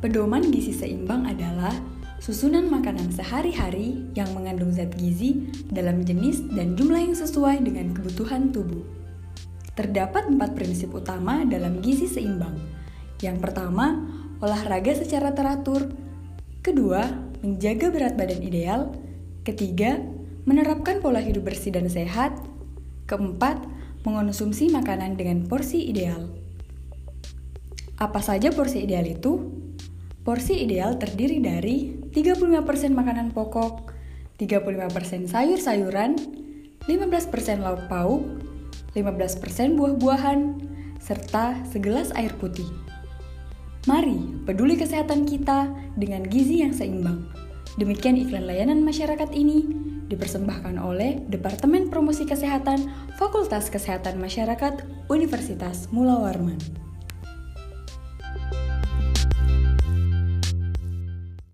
Pedoman gizi seimbang adalah susunan makanan sehari-hari yang mengandung zat gizi dalam jenis dan jumlah yang sesuai dengan kebutuhan tubuh. Terdapat empat prinsip utama dalam gizi seimbang. Yang pertama, olahraga secara teratur. Kedua, menjaga berat badan ideal. Ketiga, menerapkan pola hidup bersih dan sehat. Keempat, mengonsumsi makanan dengan porsi ideal. Apa saja porsi ideal itu? Porsi ideal terdiri dari 35% makanan pokok, 35% sayur-sayuran, 15% lauk pauk, 15% buah-buahan, serta segelas air putih. Mari peduli kesehatan kita dengan gizi yang seimbang. Demikian iklan layanan masyarakat ini dipersembahkan oleh Departemen Promosi Kesehatan Fakultas Kesehatan Masyarakat Universitas Mula Warman.